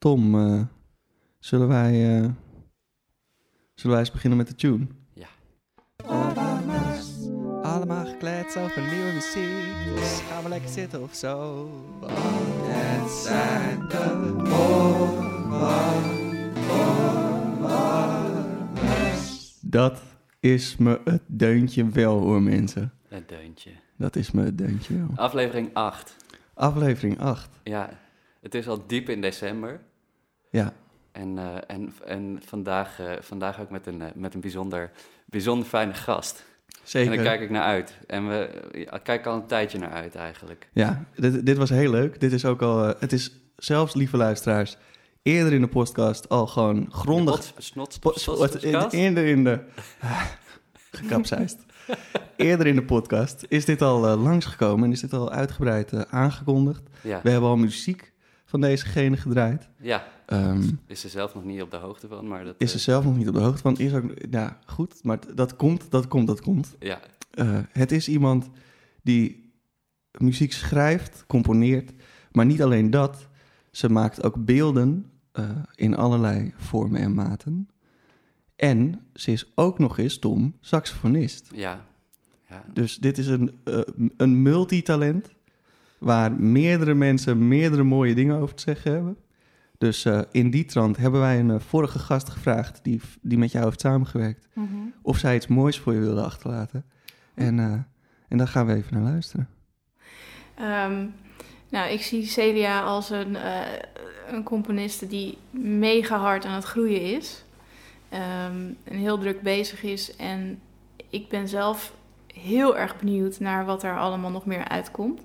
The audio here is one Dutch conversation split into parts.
Tom, eh, zullen, wij, eh, zullen wij eens beginnen met de tune? Ja. Allemaal gekleed over nieuwe muziek. Dus gaan we lekker zitten of zo. Want het zijn de Dat is me het deuntje wel hoor mensen. Een deuntje. Dat is me het deuntje wel. Aflevering 8. Aflevering 8. Ja, het is al diep in december. Ja, En, eh, en, en vandaag, eh, vandaag ook met een, eh, met een bijzonder, bijzonder fijne gast. zeker. En daar kijk ik naar uit. En we ik kijk al een tijdje naar uit eigenlijk. Ja, dit, dit was heel leuk. Dit is ook al, het is zelfs, lieve luisteraars, eerder in de podcast al gewoon grondig... Eerder in de... gekapseist. eerder in de podcast is dit al langsgekomen en is dit al uitgebreid aangekondigd. Ja, We hebben al muziek van dezegene gedraaid. ja, Ehm, is er zelf nog niet op de hoogte van, maar dat... is eh, er zelf nog niet op de hoogte van. Is ook, ja, goed, maar dat komt, dat komt, dat komt. Ja, Eh, het is iemand die muziek schrijft, componeert, maar niet alleen dat. Ze maakt ook beelden eh, in allerlei vormen en maten. En ze is ook nog eens, Tom, saxofonist. ja, ja. Dus dit is een, eh, een multitalent waar meerdere mensen meerdere mooie dingen over te zeggen hebben. Dus eh, in die trant hebben wij een eh, vorige gast gevraagd die, die met jou heeft samengewerkt Mhm. of zij iets moois voor je wilde achterlaten. En, eh, en daar gaan we even naar luisteren. Ehm, nou, ik zie Celia als een, een componiste die mega hard aan het groeien is. Ehm, en heel druk bezig is. En ik ben zelf heel erg benieuwd naar wat er allemaal nog meer uitkomt.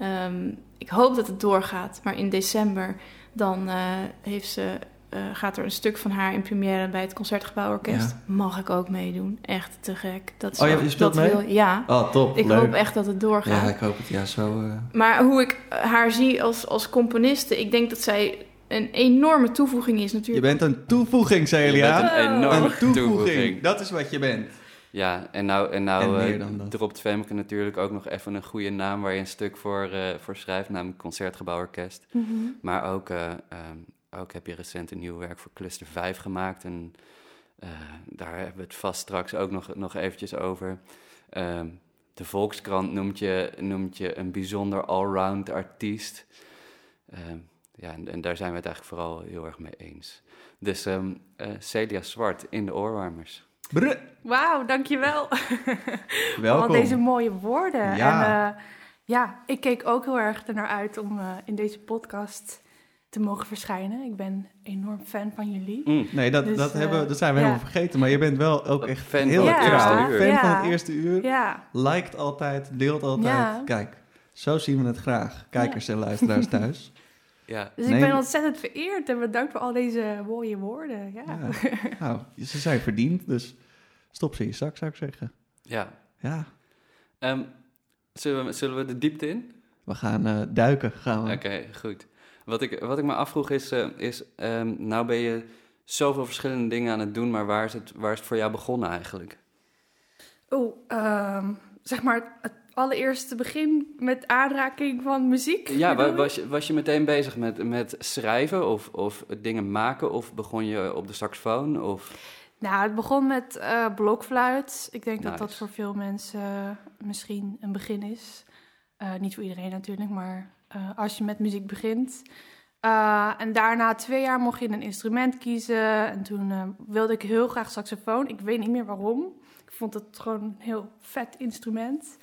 Ehm, ik hoop dat het doorgaat, maar in december dan eh, heeft ze, eh, gaat er een stuk van haar in première bij het Concertgebouworkest. Mag ik ook meedoen? Echt te gek. Dat Oh je speelt dat mee? Wil, ja, Oh, top. ik hoop echt dat het doorgaat. Ja, ik hoop het. Ja, zo... eh, Maar hoe ik haar zie als, als componiste, ik denk dat zij een enorme toevoeging is Je natuurlijk. bent een toevoeging, Je Celia. bent een enorme Een toevoeging. toevoeging. Dat is wat je bent. Ja, en nou, en nou En eh, dropt Femke natuurlijk ook nog even een goede naam waar je een stuk voor, eh, voor schrijft, namelijk Concertgebouworkest. Mhm. Maar ook, eh, ehm, ook heb je recent een nieuw werk voor Cluster 5 gemaakt. En eh, daar hebben we het vast straks ook nog, nog eventjes over. Ehm, de Volkskrant noemt je, noemt je een bijzonder allround artiest. Ehm, ja, en, en daar zijn we het eigenlijk vooral heel erg mee eens. Dus ehm, eh, Celia Zwart in de oorwarmers. Brr. Wauw, dankjewel. Welkom. Al deze mooie woorden. Ja. En eh, ja, ik keek ook heel erg ernaar uit om eh, in deze podcast te mogen verschijnen. Ik ben enorm fan van jullie. Mm. Nee, dat, Dus, dat, eh, hebben, we- dat zijn we ja. helemaal vergeten. Maar je bent wel ook echt Fan heel van het eerste uur. Fan Ja. van het eerste uur. Ja, Liked altijd, deelt altijd. Ja. Kijk, zo zien we het graag. Kijkers en luisteraars thuis. Ja, dus Nee. ik ben ontzettend vereerd en bedankt voor al deze mooie woorden. Ja. Ja. Nou, ze zijn verdiend, dus stop ze in je zak, zou ik zeggen. ja. Ja, Ehm, zullen, we, zullen we de diepte in? we gaan eh, duiken. Gaan we. Oké, goed. Wat ik, wat ik me afvroeg is, eh, is ehm, nou ben je zoveel verschillende dingen aan het doen, maar waar is het, waar is het voor jou begonnen eigenlijk? Oeh, ehm, zeg maar het allereerste begin met aanraking van muziek. Ja, wa- was je, was je meteen bezig met, met schrijven of, of dingen maken of begon je op de saxofoon? Of... Nou, het begon met eh, blokfluit. Ik denk dat dat voor veel mensen eh, misschien een begin is. Eh, niet voor iedereen natuurlijk, maar als je met muziek begint. En daarna twee jaar mocht je een instrument kiezen. En toen wilde ik heel graag saxofoon. Ik weet niet meer waarom. Ik vond het gewoon een heel vet instrument.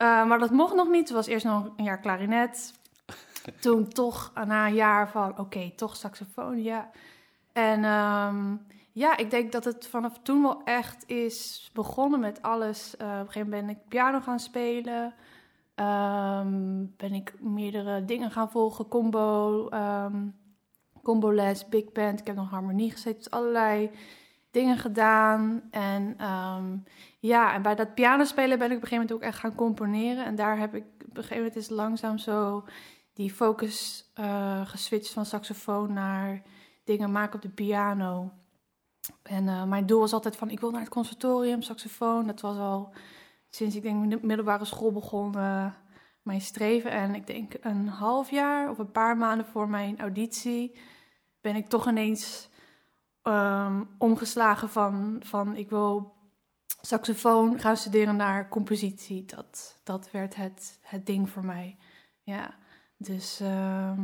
Eh, maar dat mocht nog niet. Het was eerst nog een jaar klarinet. Toen toch na een jaar van, oké, toch saxofoon, ja. En ehm, ja, ik denk dat het vanaf toen wel echt is begonnen met alles. Eh, op een gegeven moment ben ik piano gaan spelen. Ehm, ben ik meerdere dingen gaan volgen. Combo, ehm combo les, big band. Ik heb nog harmonie gezeten. Dus allerlei dingen gedaan. En ehm, ja, en bij dat pianospelen ben ik op een gegeven moment ook echt gaan componeren. En daar heb ik op een gegeven moment is langzaam zo die focus eh geswitcht van saxofoon naar dingen maken op de piano. En eh, mijn doel was altijd van, ik wil naar het conservatorium, saxofoon. Dat was al sinds ik denk de middelbare school begon mijn streven. En ik denk een half jaar of een paar maanden voor mijn auditie ben ik toch ineens ehm, omgeslagen van, van ik wil saxofoon gaan studeren naar compositie. Dat, dat werd het, het ding voor mij. Ja, dus ehm,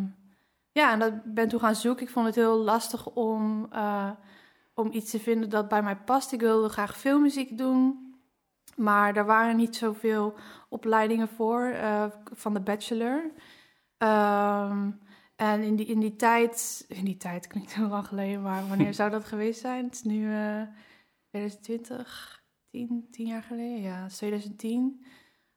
ja, en dat ben toen gaan zoeken. Ik vond het heel lastig om, eh, om iets te vinden dat bij mij past. Ik wilde graag filmmuziek doen. Maar er waren niet zoveel opleidingen voor uh, van de bachelor. Um, en in die, in die tijd, in die tijd klinkt heel lang geleden, maar wanneer zou dat geweest zijn? Het is nu uh, 2020, 10, 10 jaar geleden, ja, 2010.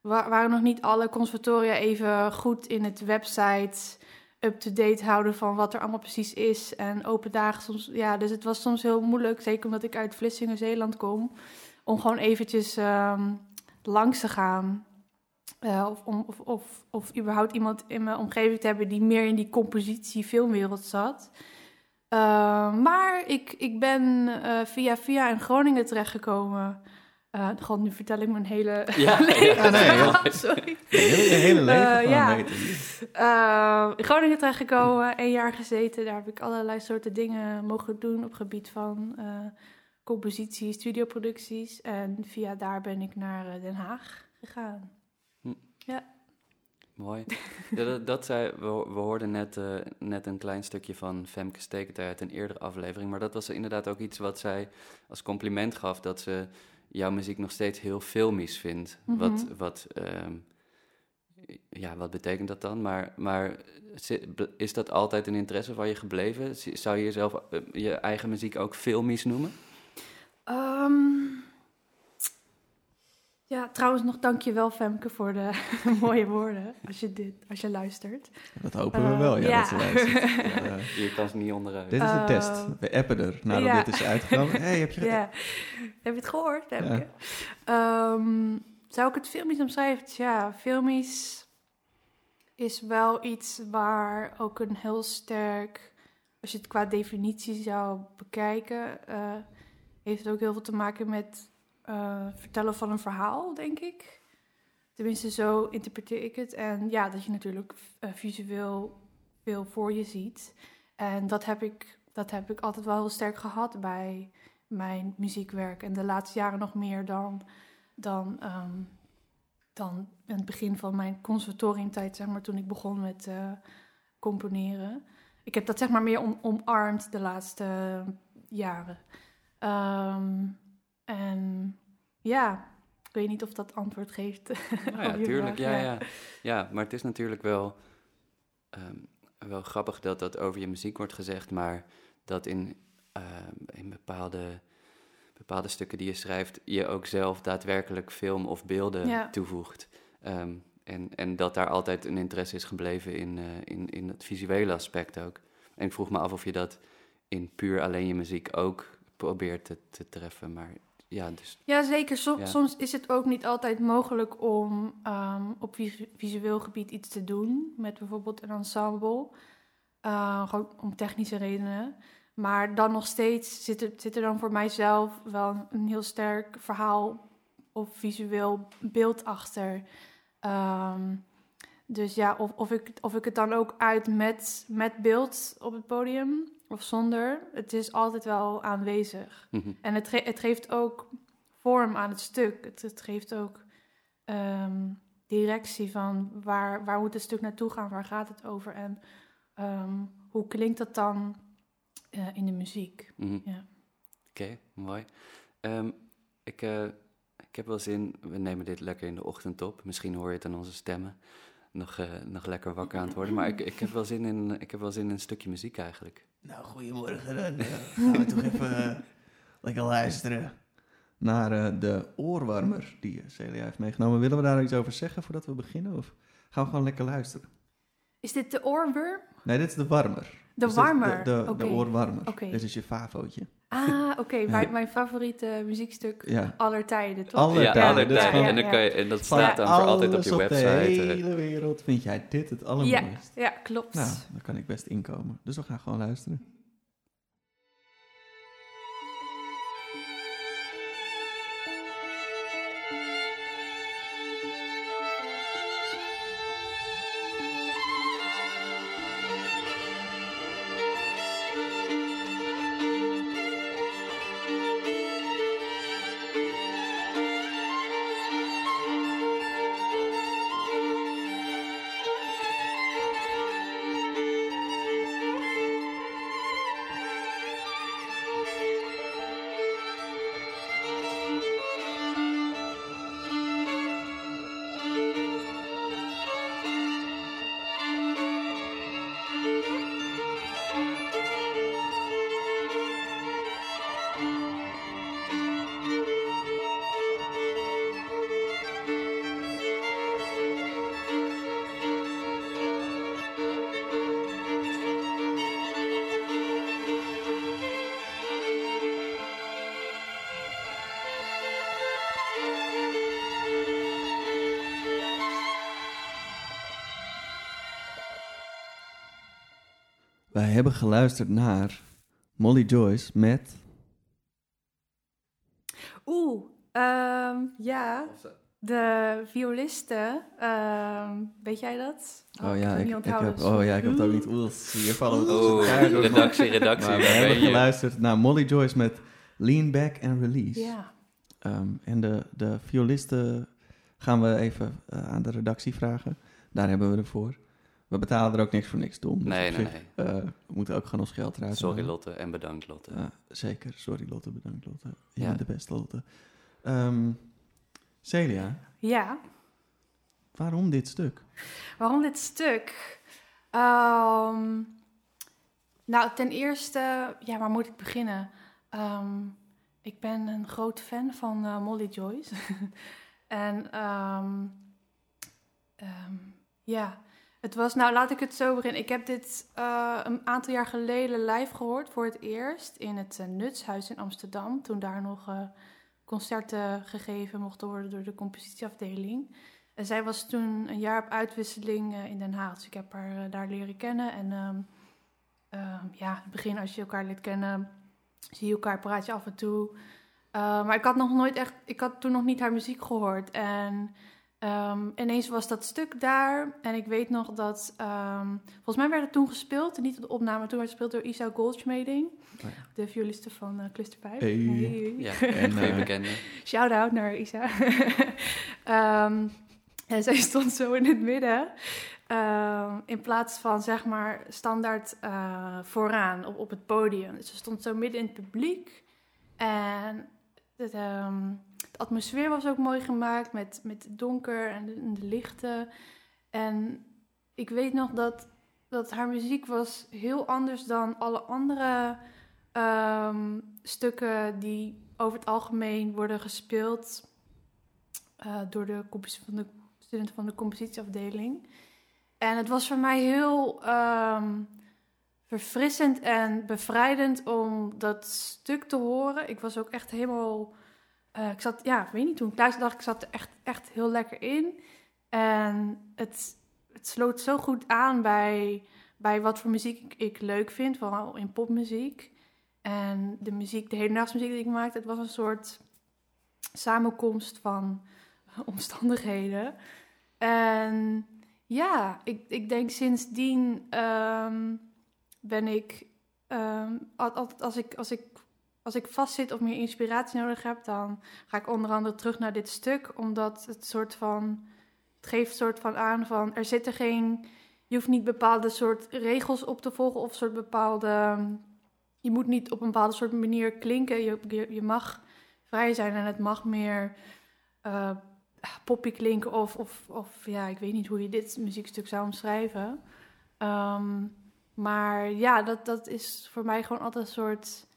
Wa waren nog niet alle conservatoria even goed in het website up-to-date houden van wat er allemaal precies is. En open dagen soms, ja, dus het was soms heel moeilijk, zeker omdat ik uit Vlissingen, Zeeland kom, om gewoon eventjes um, langs te gaan. Uh, of, om, of, of, of überhaupt iemand in mijn omgeving te hebben die meer in die compositie filmwereld zat. Uh, maar ik, ik ben uh, via via in Groningen terechtgekomen. Uh, God, nu vertel ik mijn hele Ja, leven. Ja, nee, Sorry. Je hele, hele leven Eh, gewoon ja. Uh, in Groningen terechtgekomen, één jaar gezeten. Daar heb ik allerlei soorten dingen mogen doen op gebied van uh, compositie, studioproducties. En via daar ben ik naar uh, Den Haag gegaan. Mooi. Ja, dat, dat zei, we, we hoorden net, eh, net een klein stukje van Femke Stekert uit een eerdere aflevering. Maar dat was inderdaad ook iets wat zij als compliment gaf. Dat ze jouw muziek nog steeds heel filmisch vindt. Mhm. Wat, wat, ehm, ja, wat betekent dat dan? Maar, maar is dat altijd een interesse van je gebleven? Zou je jezelf eh, je eigen muziek ook filmisch noemen? Um, ja, trouwens nog dankjewel Femke voor de mooie woorden. Als je, dit, als je luistert. Dat hopen we Eh, wel, ja, ja. dat ze luistert. Ja, Je kan ze niet onderuit. dit is een Eh, test. We appen er nadat ja. dit is uitgekomen. hey, heb je Ja, heb je het gehoord, Femke? Ehm, zou ik het filmisch omschrijven? Ja, filmisch is wel iets waar ook een heel sterk... Als je het qua definitie zou bekijken... eh, heeft het ook heel veel te maken met eh, vertellen van een verhaal, denk ik. Tenminste, zo interpreteer ik het. En ja, dat je natuurlijk eh, visueel veel voor je ziet. En dat heb, ik, dat heb ik altijd wel heel sterk gehad bij mijn muziekwerk. En de laatste jaren nog meer dan, dan, ehm, dan in het begin van mijn conservatoriumtijd, zeg maar, toen ik begon met eh, componeren. Ik heb dat zeg maar meer om, omarmd de laatste jaren. Ehm, en ja, ik weet niet of dat antwoord geeft. Nou ja, op je tuurlijk. vraag, Ja, ja. ja, maar het is natuurlijk wel, ehm, wel grappig dat dat over je muziek wordt gezegd, maar dat in, ehm, in bepaalde, bepaalde stukken die je schrijft, je ook zelf daadwerkelijk film of beelden Ja. toevoegt. Ehm, en, en dat daar altijd een interesse is gebleven in, eh, in, in het visuele aspect ook. En ik vroeg me af of je dat in puur alleen je muziek ook probeert te, te treffen. Maar ja, dus Ja, zeker. Som- Ja. Soms is het ook niet altijd mogelijk om ehm, op visu- visueel gebied iets te doen. Met bijvoorbeeld een ensemble. Uh, gewoon om technische redenen. Maar dan nog steeds zit er, zit er dan voor mijzelf wel een heel sterk verhaal of visueel beeld achter. Ehm, dus ja, of, of, ik, of ik het dan ook uit met, met beeld op het podium of zonder. Het is altijd wel aanwezig. mhm. En het, ge- het geeft ook vorm aan het stuk. Het, het geeft ook ehm, directie van waar, waar moet het stuk naartoe gaan, waar gaat het over en ehm, hoe klinkt dat dan eh, in de muziek. Mhm. Ja. Oké, mooi. Ehm, ik, eh, ik heb wel zin, we nemen dit lekker in de ochtend op. Misschien hoor je het aan onze stemmen. Nog, eh, nog lekker wakker aan het worden. Maar ik, ik, heb wel zin in, ik heb wel zin in een stukje muziek eigenlijk. Nou, goedemorgen. Dan eh, gaan we toch even eh, lekker luisteren naar eh, de oorwarmer die Celia heeft meegenomen. Willen we daar iets over zeggen voordat we beginnen? Of gaan we gewoon lekker luisteren? Is dit de oorworm? Nee, dit is de warmer. De Dus is warmer? De, de, de oorwarmer. Oké. Dit is je favootje. Ah, oké. Mijn, mijn favoriete muziekstuk Ja. aller tijden, toch? Aller ja, tijden, En, dan kan je, en dat Van staat dan voor altijd op je de website. eh. hele wereld vind jij dit het allermooist. Ja, klopt. Nou, daar kan ik best inkomen. Dus we gaan gewoon luisteren. Wij hebben geluisterd naar Molly Joyce met... Oeh, ehm, ja, de violisten. ehm, weet jij dat? Oh, kan ja, ik, heb, oh ja, ik heb het ook niet... Oeh, hier vallen we Oh, elkaar door. redactie, redactie. Maar we hebben geluisterd naar Molly Joyce met Lean Back and Release. Ja. Ehm, en de, de violisten gaan we even eh, aan de redactie vragen. Daar hebben we ervoor. We betalen er ook niks voor niks, Tom. Dus Nee, nee, zich, eh, we moeten ook gewoon ons geld eruit Sorry halen. Lotte en bedankt Lotte. Ja, zeker. Sorry Lotte, bedankt Lotte. Je Ja. bent de beste Lotte. Ehm, Celia, ja. waarom dit stuk? Waarom dit stuk? Ehm, nou, ten eerste, ja, waar moet ik beginnen? Ehm, ik ben een groot fan van eh, Molly Joyce. en ehm, ehm, ja, het was, nou laat ik het zo beginnen. Ik heb dit eh, een aantal jaar geleden live gehoord voor het eerst in het eh, Nutshuis in Amsterdam. Toen daar nog eh, concerten gegeven mochten worden door de compositieafdeling. En zij was toen een jaar op uitwisseling in Den Haag. Dus ik heb haar daar leren kennen. En ehm, ehm, ja, in het begin als je elkaar leert kennen, zie je elkaar, praat je af en toe. Maar ik had nog nooit echt, ik had toen nog niet haar muziek gehoord. En ehm, ineens was dat stuk daar. En ik weet nog dat, ehm, volgens mij werd het toen gespeeld, niet op de opname, toen werd het gespeeld door Isa Goldschmeding. Oh ja. De violiste van uh, Cluster 5. Hey. Ja, En, goede eh, bekende. Shout-out naar Isa. Ehm, en zij stond zo in het midden. ehm, in plaats van, zeg maar, standaard eh, vooraan op, op het podium. Dus ze stond zo midden in het publiek. En het, ehm, atmosfeer was ook mooi gemaakt met, met donker en de, en de lichten. En ik weet nog dat, dat haar muziek was heel anders dan alle andere ehm, stukken die over het algemeen worden gespeeld eh, door de, van de studenten van de compositieafdeling. En het was voor mij heel ehm, verfrissend en bevrijdend om dat stuk te horen. Ik was ook echt helemaal. Eh, ik zat, ja, ik weet niet, toen ik luisterde, dacht ik, zat er echt, echt heel lekker in. En het, het sloot zo goed aan bij, bij wat voor muziek ik, ik leuk vind, vooral in popmuziek. En de muziek, de hedendaagsmuziek die ik maakte, het was een soort samenkomst van omstandigheden. En ja, ik, ik denk sindsdien ehm, ben ik, altijd als ik, als ik, als ik vastzit of meer inspiratie nodig heb, dan ga ik onder andere terug naar dit stuk, omdat het soort van, het geeft soort van aan van, er zitten geen, je hoeft niet bepaalde soort regels op te volgen of soort bepaalde, je moet niet op een bepaalde soort manier klinken. Je, je, mag vrij zijn en het mag meer eh poppy klinken of, of, of ja, ik weet niet hoe je dit muziekstuk zou omschrijven. Ehm, maar ja, dat, dat is voor mij gewoon altijd een soort.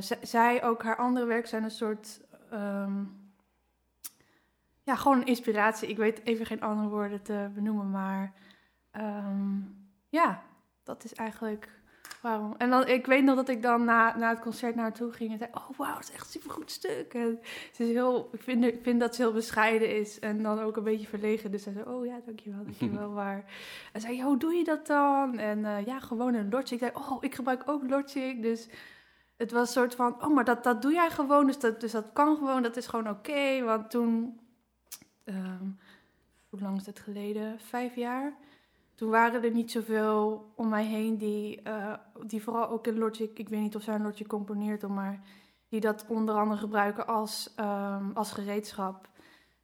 Z- zij, ook haar andere werk zijn een soort. ehm, ja, gewoon een inspiratie. Ik weet even geen andere woorden te benoemen, maar ehm, ja, dat is eigenlijk waarom. En dan, ik weet nog dat ik dan na, na het concert naar haar toe ging en zei: Oh, wauw, het is echt een supergoed stuk. En ze is heel, ik, vind, ik vind dat ze heel bescheiden is en dan ook een beetje verlegen. Dus zij zei: Oh ja, dankjewel, dankjewel. maar en zei: "Ja, Hoe doe je dat dan? En eh, ja, gewoon een Logic. Ik zei: Oh, ik gebruik ook Logic. Dus het was een soort van: Oh, maar dat, dat doe jij gewoon. Dus dat, dus dat kan gewoon, dat is gewoon oké. Want toen, ehm, hoe lang is het geleden? Vijf jaar. Toen waren er niet zoveel om mij heen die, eh, die vooral ook in Logic, ik weet niet of zij een Logic componeert, maar die dat onder andere gebruiken als, ehm, als gereedschap.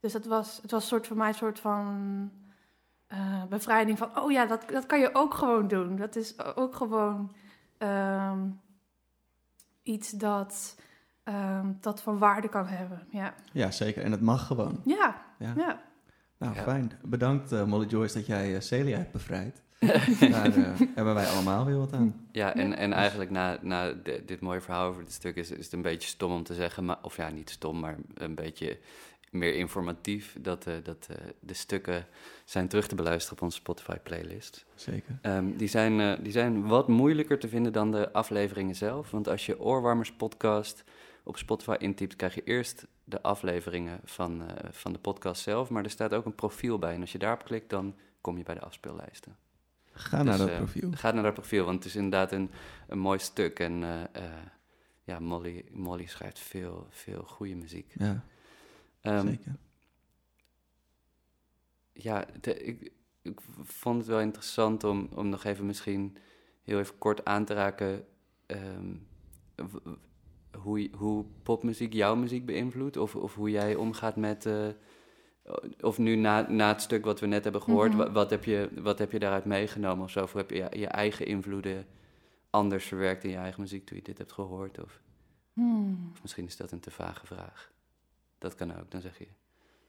Dus het was, het was soort voor mij een soort van eh, bevrijding van, oh ja, dat, dat kan je ook gewoon doen. Dat is ook gewoon ehm, iets dat, ehm, dat van waarde kan hebben. Ja, Ja, zeker. En het mag gewoon. ja, Ja. ja. Nou, Ja. fijn. Bedankt eh, Molly Joyce dat jij eh, Celia hebt bevrijd. Daar eh, hebben wij allemaal weer wat aan. Ja, en, en eigenlijk na, na dit mooie verhaal over dit stuk is, is het een beetje stom om te zeggen, maar, of ja, niet stom, maar een beetje meer informatief, dat, eh, dat eh, de stukken zijn terug te beluisteren op onze Spotify-playlist. Zeker. Ehm, die, zijn, eh, die zijn wat moeilijker te vinden dan de afleveringen zelf, want als je Oorwarmers podcast op Spotify intypt, krijg je eerst de afleveringen van, van de podcast zelf, maar er staat ook een profiel bij. En als je daarop klikt, dan kom je bij de afspeellijsten. Ga naar Dus, dat eh, profiel. Ga naar dat profiel, want het is inderdaad een, een mooi stuk. En ja, Molly, Molly schrijft veel, veel goede muziek. Ja, Ehm, zeker. ja, de- ik, ik vond het wel interessant om, om nog even misschien heel even kort aan te raken ehm, hoe, hoe popmuziek jouw muziek beïnvloedt. Of, of hoe jij omgaat met. eh, of nu na, na het stuk wat we net hebben gehoord, Mhm. wa- wat, heb je, wat heb je daaruit meegenomen of zo? Of heb je je eigen invloeden anders verwerkt in je eigen muziek toen je dit hebt gehoord? Of, Hmm. of misschien is dat een te vage vraag. Dat kan ook, dan zeg je.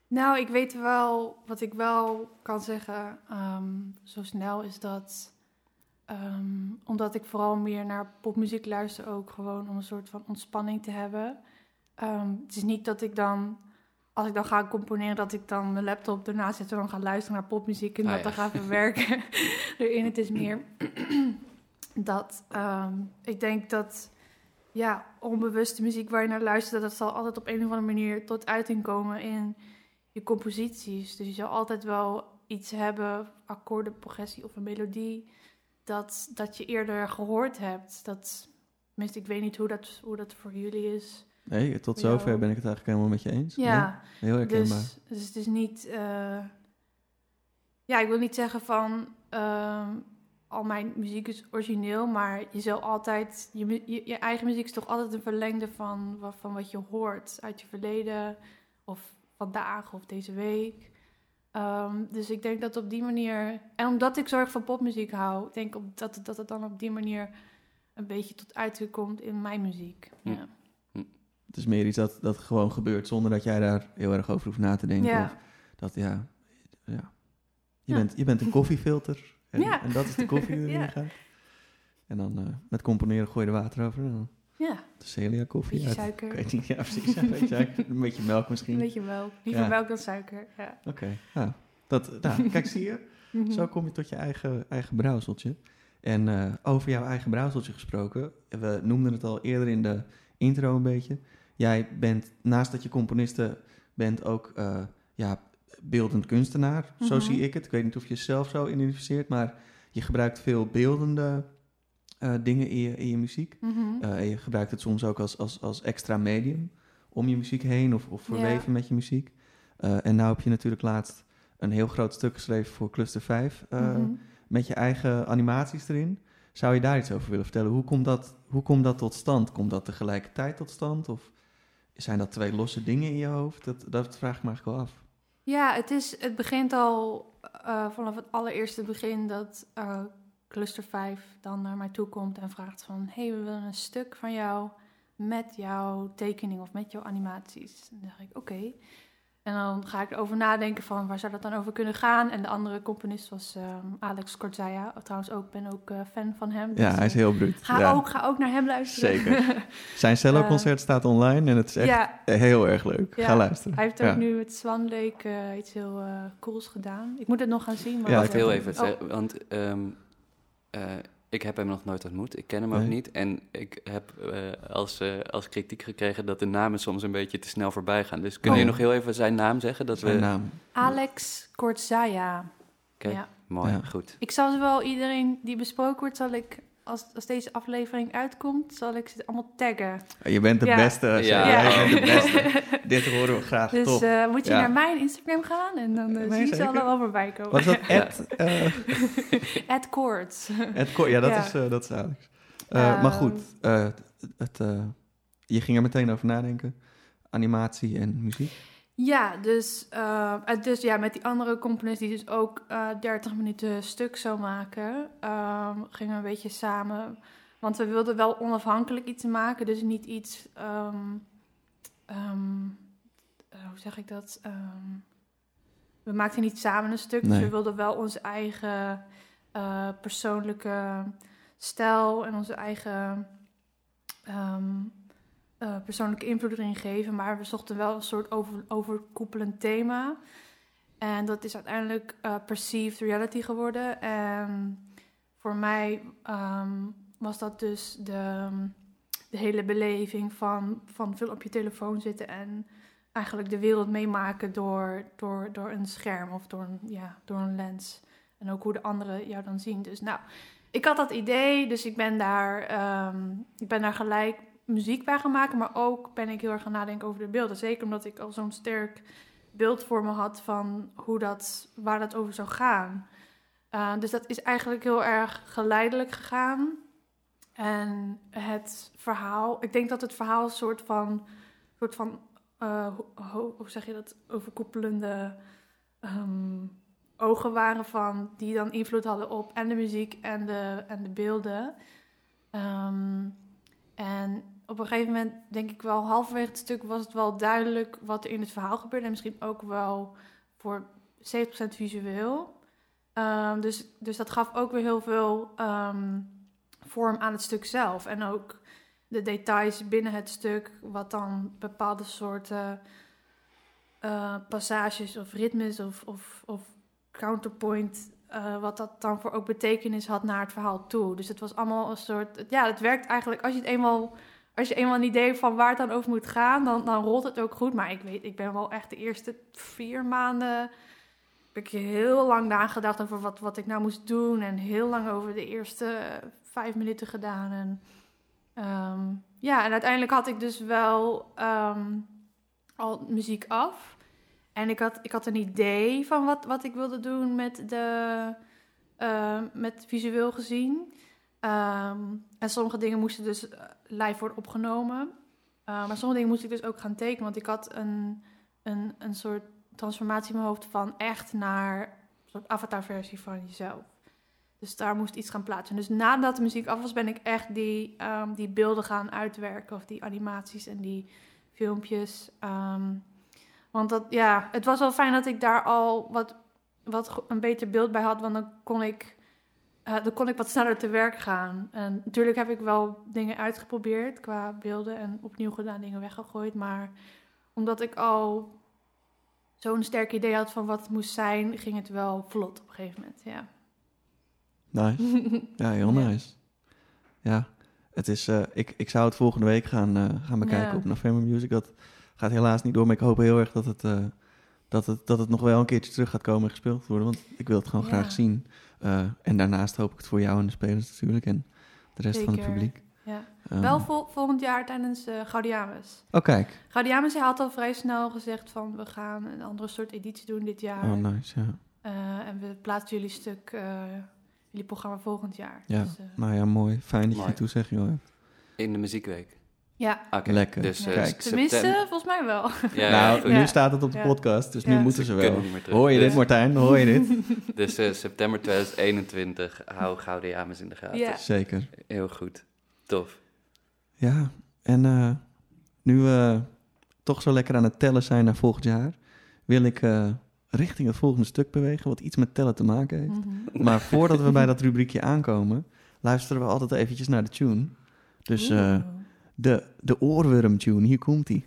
Nou, ik weet wel, wat ik wel kan zeggen, ehm, zo snel is dat, ehm, omdat ik vooral meer naar popmuziek luister ook, gewoon om een soort van ontspanning te hebben. Ehm, het is niet dat ik dan, als ik dan ga componeren, dat ik dan mijn laptop ernaast zet en dan ga luisteren naar popmuziek en Ah, dat ja. dan ga verwerken erin. Het is meer dat, ik denk dat ja, onbewuste muziek waar je naar luistert, dat zal altijd op een of andere manier tot uiting komen in je composities. Dus je zal altijd wel iets hebben, akkoorden, progressie of een melodie, dat, dat je eerder gehoord hebt. Dat, tenminste, ik weet niet hoe dat, hoe dat voor jullie is. Nee, tot zover jou. ben ik het eigenlijk helemaal met je eens. Ja, heel herkenbaar. dus, dus het is niet... eh, ja, ik wil niet zeggen van... ehm, al mijn muziek is origineel, maar je zal altijd... Je, je, je eigen muziek is toch altijd een verlengde van, van wat je hoort uit je verleden... of vandaag of deze week. Ehm, dus ik denk dat op die manier... En omdat ik zorg van popmuziek hou... denk ik dat, het- dat het dan op die manier... een beetje tot uiting komt in mijn muziek. Hm. Ja. Het is meer iets dat, dat gewoon gebeurt zonder dat jij daar heel erg over hoeft na te denken. Ja. Of dat, ja, ja. Je, Ja. Bent, je bent een koffiefilter. En, Ja. en dat is de koffie die erin gaat. En dan eh, met componeren gooi je er water over. En dan ja, de Celia koffie. beetje suiker. Ik weet niet, ja precies. Een beetje, suiker, een beetje melk misschien. Een beetje melk. Liever Ja. melk dan suiker. Ja. Oké, ja. Dat, nou, kijk, zie je? Mhm. Zo kom je tot je eigen, eigen brouwseltje. En eh, over jouw eigen brouwseltje gesproken. We noemden het al eerder in de intro een beetje. Jij bent, naast dat je componiste bent, ook eh, ja, beeldend kunstenaar. Zo Mhm. zie ik het. Ik weet niet of je jezelf zo identificeert, maar je gebruikt veel beeldende eh, dingen in je, in je muziek. Mhm. Eh, en je gebruikt het soms ook als, als, als extra medium om je muziek heen of, of verweven met je muziek. Eh, en nou heb je natuurlijk laatst een heel groot stuk geschreven voor Cluster 5 eh, Mhm. met je eigen animaties erin. Zou je daar iets over willen vertellen? Hoe komt dat, hoe komt dat tot stand? Komt dat tegelijkertijd tot stand? Of zijn dat twee losse dingen in je hoofd? Dat, dat vraag ik me eigenlijk wel af. Ja, het, is, het begint al eh, vanaf het allereerste begin dat eh, Cluster 5 dan naar mij toe komt en vraagt van... hey, we willen een stuk van jou met jouw tekening of met jouw animaties. Dan zeg ik, oké. En dan ga ik erover nadenken van waar zou dat dan over kunnen gaan. En de andere componist was ehm, Alex Kortzaya. Trouwens ook, ben ook eh, fan van hem. Ja, Dus, hij is eh, heel bruut. Ga, ja. ook, ga ook naar hem luisteren. Zeker. Zijn cello-concert staat online en het is echt ja, heel erg leuk. Ja, Ga luisteren. Hij heeft ook Ja. nu met Swan Lake eh, iets heel cools gedaan. Ik moet het nog gaan zien. Maar Ja, ik heel even oh, zeggen, want ehm, eh, ik heb hem nog nooit ontmoet. Ik ken hem ook niet. En ik heb eh, als, eh, als kritiek gekregen dat de namen soms een beetje te snel voorbij gaan. Dus kun je Oh. nog heel even zijn naam zeggen? Dat Zijn we... naam. Alex Kortzaya. Oké, Ja. mooi, Ja. goed. Ik zal wel iedereen die besproken wordt, zal ik, als, als deze aflevering uitkomt, zal ik ze allemaal taggen. Je bent de Ja. beste. Ja. Jij bent de beste. Dit horen we graag. Dus Top. eh, moet je Ja. naar mijn Instagram gaan en dan Nee, eh, zie je ze allemaal voorbij komen. Wat is dat? Ja. At Koorts. Ed Ko- ja, dat, Ja. Is, dat is Alex. Eh, maar goed, eh, het, het, eh, je ging er meteen over nadenken. Animatie en muziek. Ja, dus, eh, eh, dus ja, met die andere componist die dus ook eh 30 minuten stuk zou maken, ehm, gingen we een beetje samen. Want we wilden wel onafhankelijk iets maken, dus niet iets. ehm, ehm, eh, hoe zeg ik dat? We maakten niet samen een stuk, dus we wilden wel onze eigen eh, persoonlijke stijl en onze eigen eh, persoonlijke invloed erin geven. Maar we zochten wel een soort over, overkoepelend thema. En dat is uiteindelijk eh, perceived reality geworden. En voor mij ehm, was dat dus de, de hele beleving van, van veel op je telefoon zitten en eigenlijk de wereld meemaken door, door, door een scherm of door een, ja, door een lens. En ook hoe de anderen jou dan zien. Dus nou, ik had dat idee, dus ik ben daar, ehm, ik ben daar gelijk muziek bij gaan maken. Maar ook ben ik heel erg gaan nadenken over de beelden. Zeker omdat ik al zo'n sterk beeld voor me had van hoe dat, waar dat over zou gaan. Uh, dus dat is eigenlijk heel erg geleidelijk gegaan. En het verhaal, ik denk dat het verhaal een soort van, soort van uh, hoe, zeg je dat, overkoepelende um, ogen waren van, die dan invloed hadden op en de muziek en de, en de beelden. Um, en op een gegeven moment, denk ik wel, halverwege het stuk was het wel duidelijk wat er in het verhaal gebeurde. En misschien ook wel voor 70% visueel. Um, dus, dus dat gaf ook weer heel veel um, vorm aan het stuk zelf. En ook de details binnen het stuk, wat dan bepaalde soorten uh, passages of ritmes of, of, of counterpoint, uh, wat dat dan voor ook betekenis had naar het verhaal toe. Dus het was allemaal een soort, ja, het werkt eigenlijk als je het eenmaal als je eenmaal een idee hebt van waar het dan over moet gaan, dan, dan rolt het ook goed. Maar ik weet, ik ben wel echt de eerste vier maanden. heb ik heel lang nagedacht over wat, wat ik nou moest doen. En heel lang over de eerste vijf minuten gedaan. En um, ja, en uiteindelijk had ik dus wel um, al muziek af. En ik had, ik had een idee van wat, wat ik wilde doen met, de, uh, met visueel gezien. Um, en sommige dingen moesten dus eh, live worden opgenomen. Uh, maar sommige dingen moest ik dus ook gaan tekenen. Want ik had een, een, een soort transformatie in mijn hoofd van echt naar een soort avatarversie van jezelf. Dus daar moest iets gaan plaatsen. Dus nadat de muziek af was, ben ik echt die, um, die beelden gaan uitwerken. Of die animaties en die filmpjes. Want dat, ja, het was wel fijn dat ik daar al wat, wat een beter beeld bij had. Want dan kon ik uh, dan kon ik wat sneller te werk gaan. En natuurlijk heb ik wel dingen uitgeprobeerd qua beelden en opnieuw gedaan, dingen weggegooid. Maar omdat ik al zo'n sterk idee had van wat het moest zijn, ging het wel vlot op een gegeven moment. Ja. Nice. ja, heel nice. Ja, het is, uh, ik, ik zou het volgende week gaan, uh, gaan bekijken ja. op November Music. Dat gaat helaas niet door, maar ik hoop heel erg dat het, dat het, dat het nog wel een keertje terug gaat komen en gespeeld worden. Want ik wil het gewoon graag zien. Uh, en daarnaast hoop ik het voor jou en de spelers natuurlijk en de rest Zeker. van het publiek. Ja. Um, Wel vol, volgend jaar tijdens uh, Gaudiamus. Oh, kijk. Gaudiamus had al vrij snel gezegd van we gaan een andere soort editie doen dit jaar. Oh, nice, ja. Uh, en we plaatsen jullie stuk, jullie programma volgend jaar. Ja, dus, nou ja, mooi. Fijn dat mooi. je toezegging hebt. In de muziekweek. Ja. Okay. Lekker. Dus, uh, Kijk. Tenminste, volgens mij wel. Ja, nou, ja. nu staat het op de podcast, dus nu Ja. moeten ze Ze wel. kunnen niet meer terug. Hoor je dit, Dus- Martijn? Hoor je dit? Dus eh, september 2021, hou Gouden James in de gaten. Ja. Zeker. Heel goed. Tof. Ja, en eh, nu we toch zo lekker aan het tellen zijn naar volgend jaar, wil ik eh, richting het volgende stuk bewegen, wat iets met tellen te maken heeft. Mhm. Maar voordat we bij dat rubriekje aankomen, luisteren we altijd eventjes naar de tune. Dus eh, Oeh. De, de oorworm tune, hier komt ie.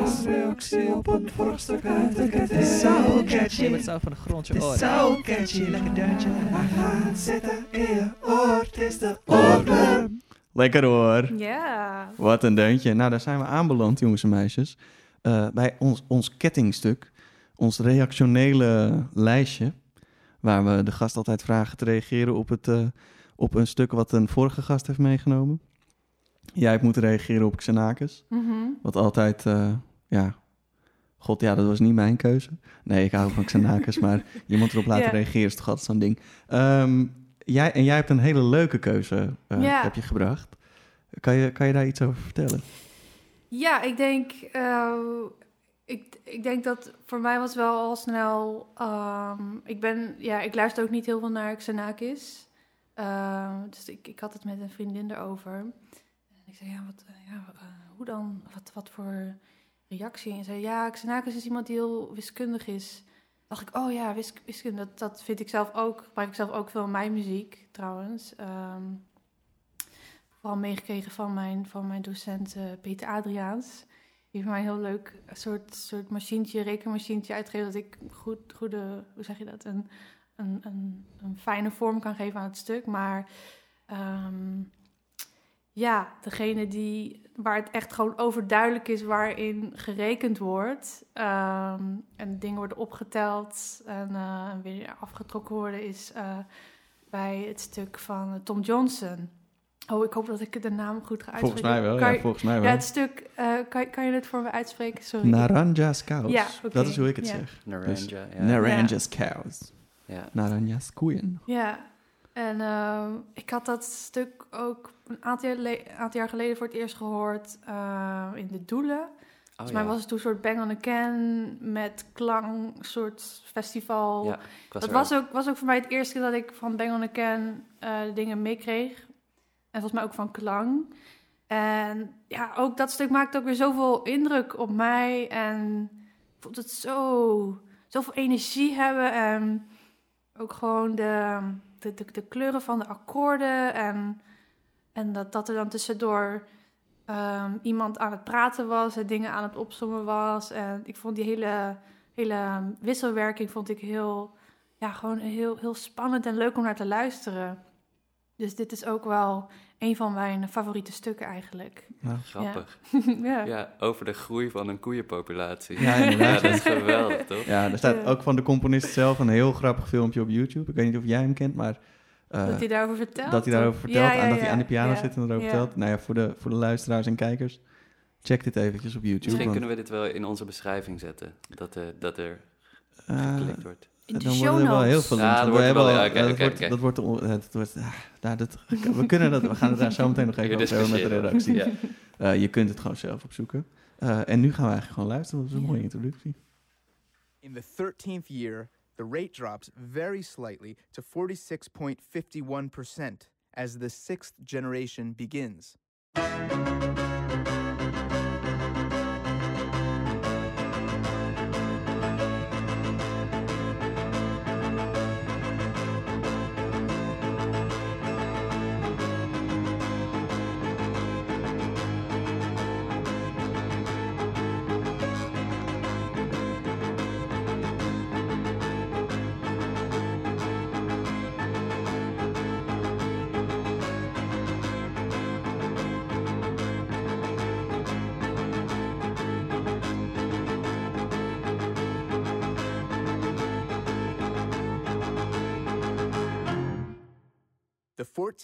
Als reactie op een vorstuk uit de ket is zo catchy. Het zou van de grond je Het is oren. zo catchy, lekker. Maar zitten in je oor, het is de oorworm. Lekker hoor. Ja. Wat een deuntje. Nou, daar zijn we aanbeland, jongens en meisjes. Eh, bij ons, ons kettingstuk, ons reactionele lijstje, waar we de gast altijd vragen te reageren op, het, eh, op een stuk wat een vorige gast heeft meegenomen. Jij hebt moeten reageren op Xenakis, Mhm. wat altijd, eh, ja, god ja, dat was niet mijn keuze. Nee, ik hou van Xenakis, maar iemand erop laten Ja. reageren is toch altijd zo'n ding. Ehm, jij, en jij hebt een hele leuke keuze, eh, Ja. heb je gebracht. Kan je, kan je daar iets over vertellen? Ja, ik denk, eh, ik, ik denk dat voor mij was wel al snel. ehm, ik ben, ja, ik luister ook niet heel veel naar Xenakis. Ehm, dus ik, ik had het met een vriendin erover. En ik zei, ja, wat, eh, ja eh, hoe dan? Wat, wat voor reactie? En zei, ja, Xenakis is iemand die heel wiskundig is. dacht ik, oh ja, wis- wiskunde, dat, dat vind ik zelf ook. Gebruik ik zelf ook veel mijn muziek, trouwens. Ehm, vooral meegekregen van mijn, van mijn docent eh, Peter Adriaans. Die heeft mij een heel leuk soort, soort machientje, rekenmachientje uitgegeven... dat ik goed, goede, hoe zeg je dat, een, een, een, een fijne vorm kan geven aan het stuk. Maar ehm, ja, degene die, waar het echt gewoon overduidelijk is waarin gerekend wordt. ehm, en dingen worden opgeteld en eh, weer afgetrokken worden, is eh, bij het stuk van Tom Johnson. Oh, ik hoop dat ik de naam goed ga uitspreken. Volgens mij wel, Kan ja, je- volgens mij ja, wel. het stuk, eh, kan, kan je het voor me uitspreken? Sorry. Naranja's cows. Ja, Dat is hoe ik het ja. zeg. Naranja, Dus ja. Naranja's cows. Ja. Naranja's koeien. Ja, en ehm, ik had dat stuk ook een aantal jaar, le- aantal jaar geleden voor het eerst gehoord eh, in de Doelen. Oh, Volgens mij ja. was het toen een soort Bang on the Can met klang, soort festival. Ja, was dat was ook, was ook voor mij het eerste keer dat ik van Bang on the Can eh, dingen meekreeg. En volgens mij ook van klang. En ja, ook dat stuk maakte ook weer zoveel indruk op mij. En ik vond het zo, zoveel energie hebben. En ook gewoon de, de, de, kleuren van de akkoorden. En, en dat, dat er dan tussendoor ehm, iemand aan het praten was en dingen aan het opzommen was. En ik vond die hele, hele wisselwerking vond ik heel, ja, gewoon heel, heel spannend en leuk om naar te luisteren. Dus dit is ook wel een van mijn favoriete stukken eigenlijk. Nou, Grappig. ja. Ja, over de groei van een koeienpopulatie. Ja, inderdaad. Ja, dat is geweldig, toch? Ja, er staat Ja. ook van de componist zelf een heel grappig filmpje op YouTube. Ik weet niet of jij hem kent, maar... eh, dat hij daarover vertelt. dat hij daarover vertelt Ja, ja, en dat hij ja, aan de piano ja, zit en erover ja. vertelt. Nou ja, voor de, voor de luisteraars en kijkers, check dit eventjes op YouTube. Misschien want, kunnen we dit wel in onze beschrijving zetten. Dat, er dat er eh, geklikt wordt. In de dan show worden er wel heel veel Ja, links. dat wordt wel- eh, dat wordt-. Dat wordt... dat wordt ah, nou, dat, we kunnen dat... We gaan het daar zo meteen nog even over hebben met de redactie. Ja. Eh, je kunt het gewoon zelf opzoeken. Eh, en nu gaan we eigenlijk gewoon luisteren. Dat is een Ja. mooie introductie. In the 13th year, the rate drops very slightly to 46.51% as the sixth generation begins.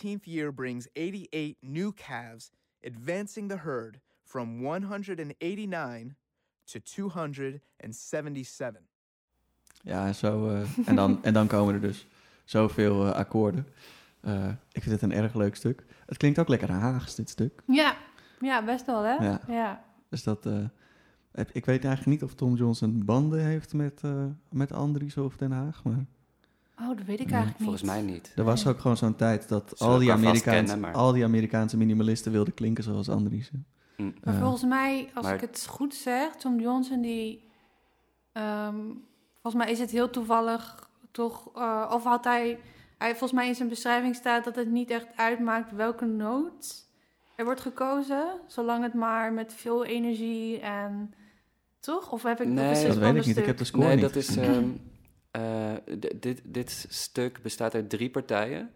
The 14th year brings 88 new calves, advancing the herd from 189 to 277. Ja, en, zo, eh, en, dan, en dan komen er dus zoveel eh, akkoorden. Eh, ik vind het een erg leuk stuk. Het klinkt ook lekker Haags, dit stuk. Ja. ja, best wel hè? Ja. ja. Dus dat... eh, ik weet eigenlijk niet of Tom Johnson banden heeft met, eh met Andries of Den Haag. Maar Oh, dat weet ik eigenlijk niet. Volgens mij niet. er was ook gewoon zo'n tijd dat al die, Amerikaanse, kennen, maar- al die Amerikaanse minimalisten wilden klinken zoals Andries. Hm. Maar Eh, volgens mij, als maar- ik het goed zeg, Tom Johnson die... ehm, volgens mij is het heel toevallig toch... eh, of had hij... hij... Volgens mij in zijn beschrijving staat dat het niet echt uitmaakt welke noot er wordt gekozen. Zolang het maar met veel energie en... Toch? Of heb ik... Nee, dat weet ik niet. Ik heb de score Nee, niet dat is... gezien. eh, dit, dit stuk bestaat uit drie partijen.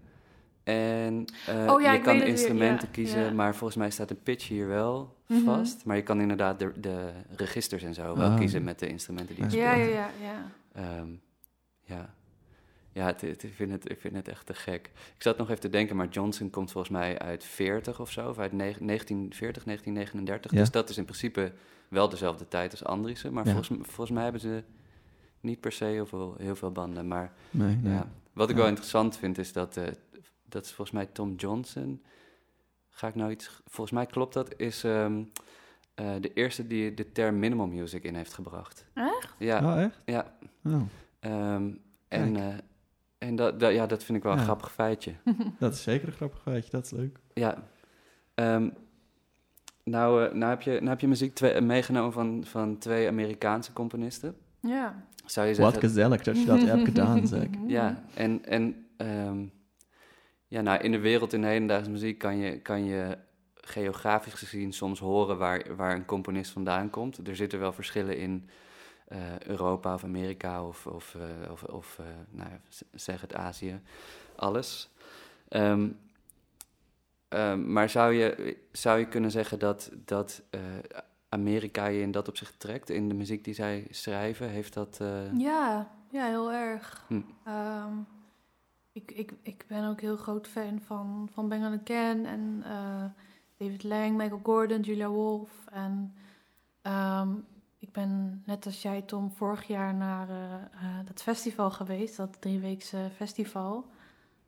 En eh, Oh ja, je kan weer, instrumenten ja, kiezen, ja. maar volgens mij staat de pitch hier wel Mhm. vast. Maar je kan inderdaad de, de registers en zo wel Ah. kiezen met de instrumenten die je Ja, Ja, speelt. ja, ja, ja. Ehm, ja, ja het, het- ik, vind het, ik vind het echt te gek. Ik zat nog even te denken, maar Johnson komt volgens mij uit 40 of zo, of uit ne- 1940, 1939. Ja. Dus dat is in principe wel dezelfde tijd als Andriessen. Maar Ja. volgens, volgens mij hebben ze niet per se heel veel, heel veel banden. Maar Nee, nee. ja, wat ik Ja. wel interessant vind is dat, eh, dat is volgens mij Tom Johnson. Ga ik nou iets. Volgens mij klopt dat, is ehm, eh, de eerste die de term minimal music in heeft gebracht. Echt? Ja, Oh, echt? ja. Oh, Ehm, en eh, en dat, dat, ja, dat vind ik wel een grappig feitje. dat is zeker een grappig feitje. Dat is leuk. Ja. Ehm, nou, nou, heb je, nou heb je muziek twee, meegenomen van, van twee Amerikaanse componisten. Ja. Zou je Wat gezellig dat je dat hebt gedaan, zeg. Ja, en, en ehm, ja, nou, in de wereld in de hedendaagse muziek kan je, kan je geografisch gezien soms horen waar, waar een componist vandaan komt. Er zitten wel verschillen in eh, Europa of Amerika of, of, eh, of, of eh, nou, zeg het Azië, alles. Ehm, ehm, maar zou je, zou je kunnen zeggen dat, dat eh, Amerika je in dat opzicht trekt? In de muziek die zij schrijven, heeft dat... eh, Ja, ja, heel erg. Hm. Ehm, ik, ik, ik ben ook heel groot fan van, van Bang Ken en eh, David Lang, Michael Gordon, Julia Wolf. En ehm, ik ben net als jij, Tom, vorig jaar naar eh, dat festival geweest, dat drieweekse festival.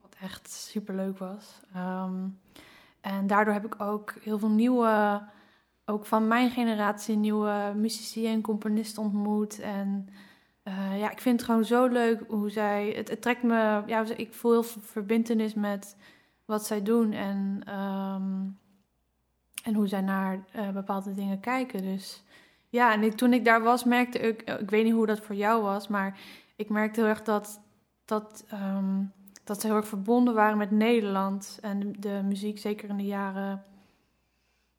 Wat echt superleuk was. Ehm, en daardoor heb ik ook heel veel nieuwe, ook van mijn generatie, nieuwe muzici en componisten ontmoet. En eh, ja, ik vind het gewoon zo leuk hoe zij. Het, het trekt me. Ja, ik voel heel veel verbindenis met wat zij doen en, ehm, en hoe zij naar eh, bepaalde dingen kijken. Dus ja, en toen ik daar was, merkte ik. Ik weet niet hoe dat voor jou was, maar ik merkte heel erg dat. dat ehm, dat ze heel erg verbonden waren met Nederland en de muziek, zeker in de jaren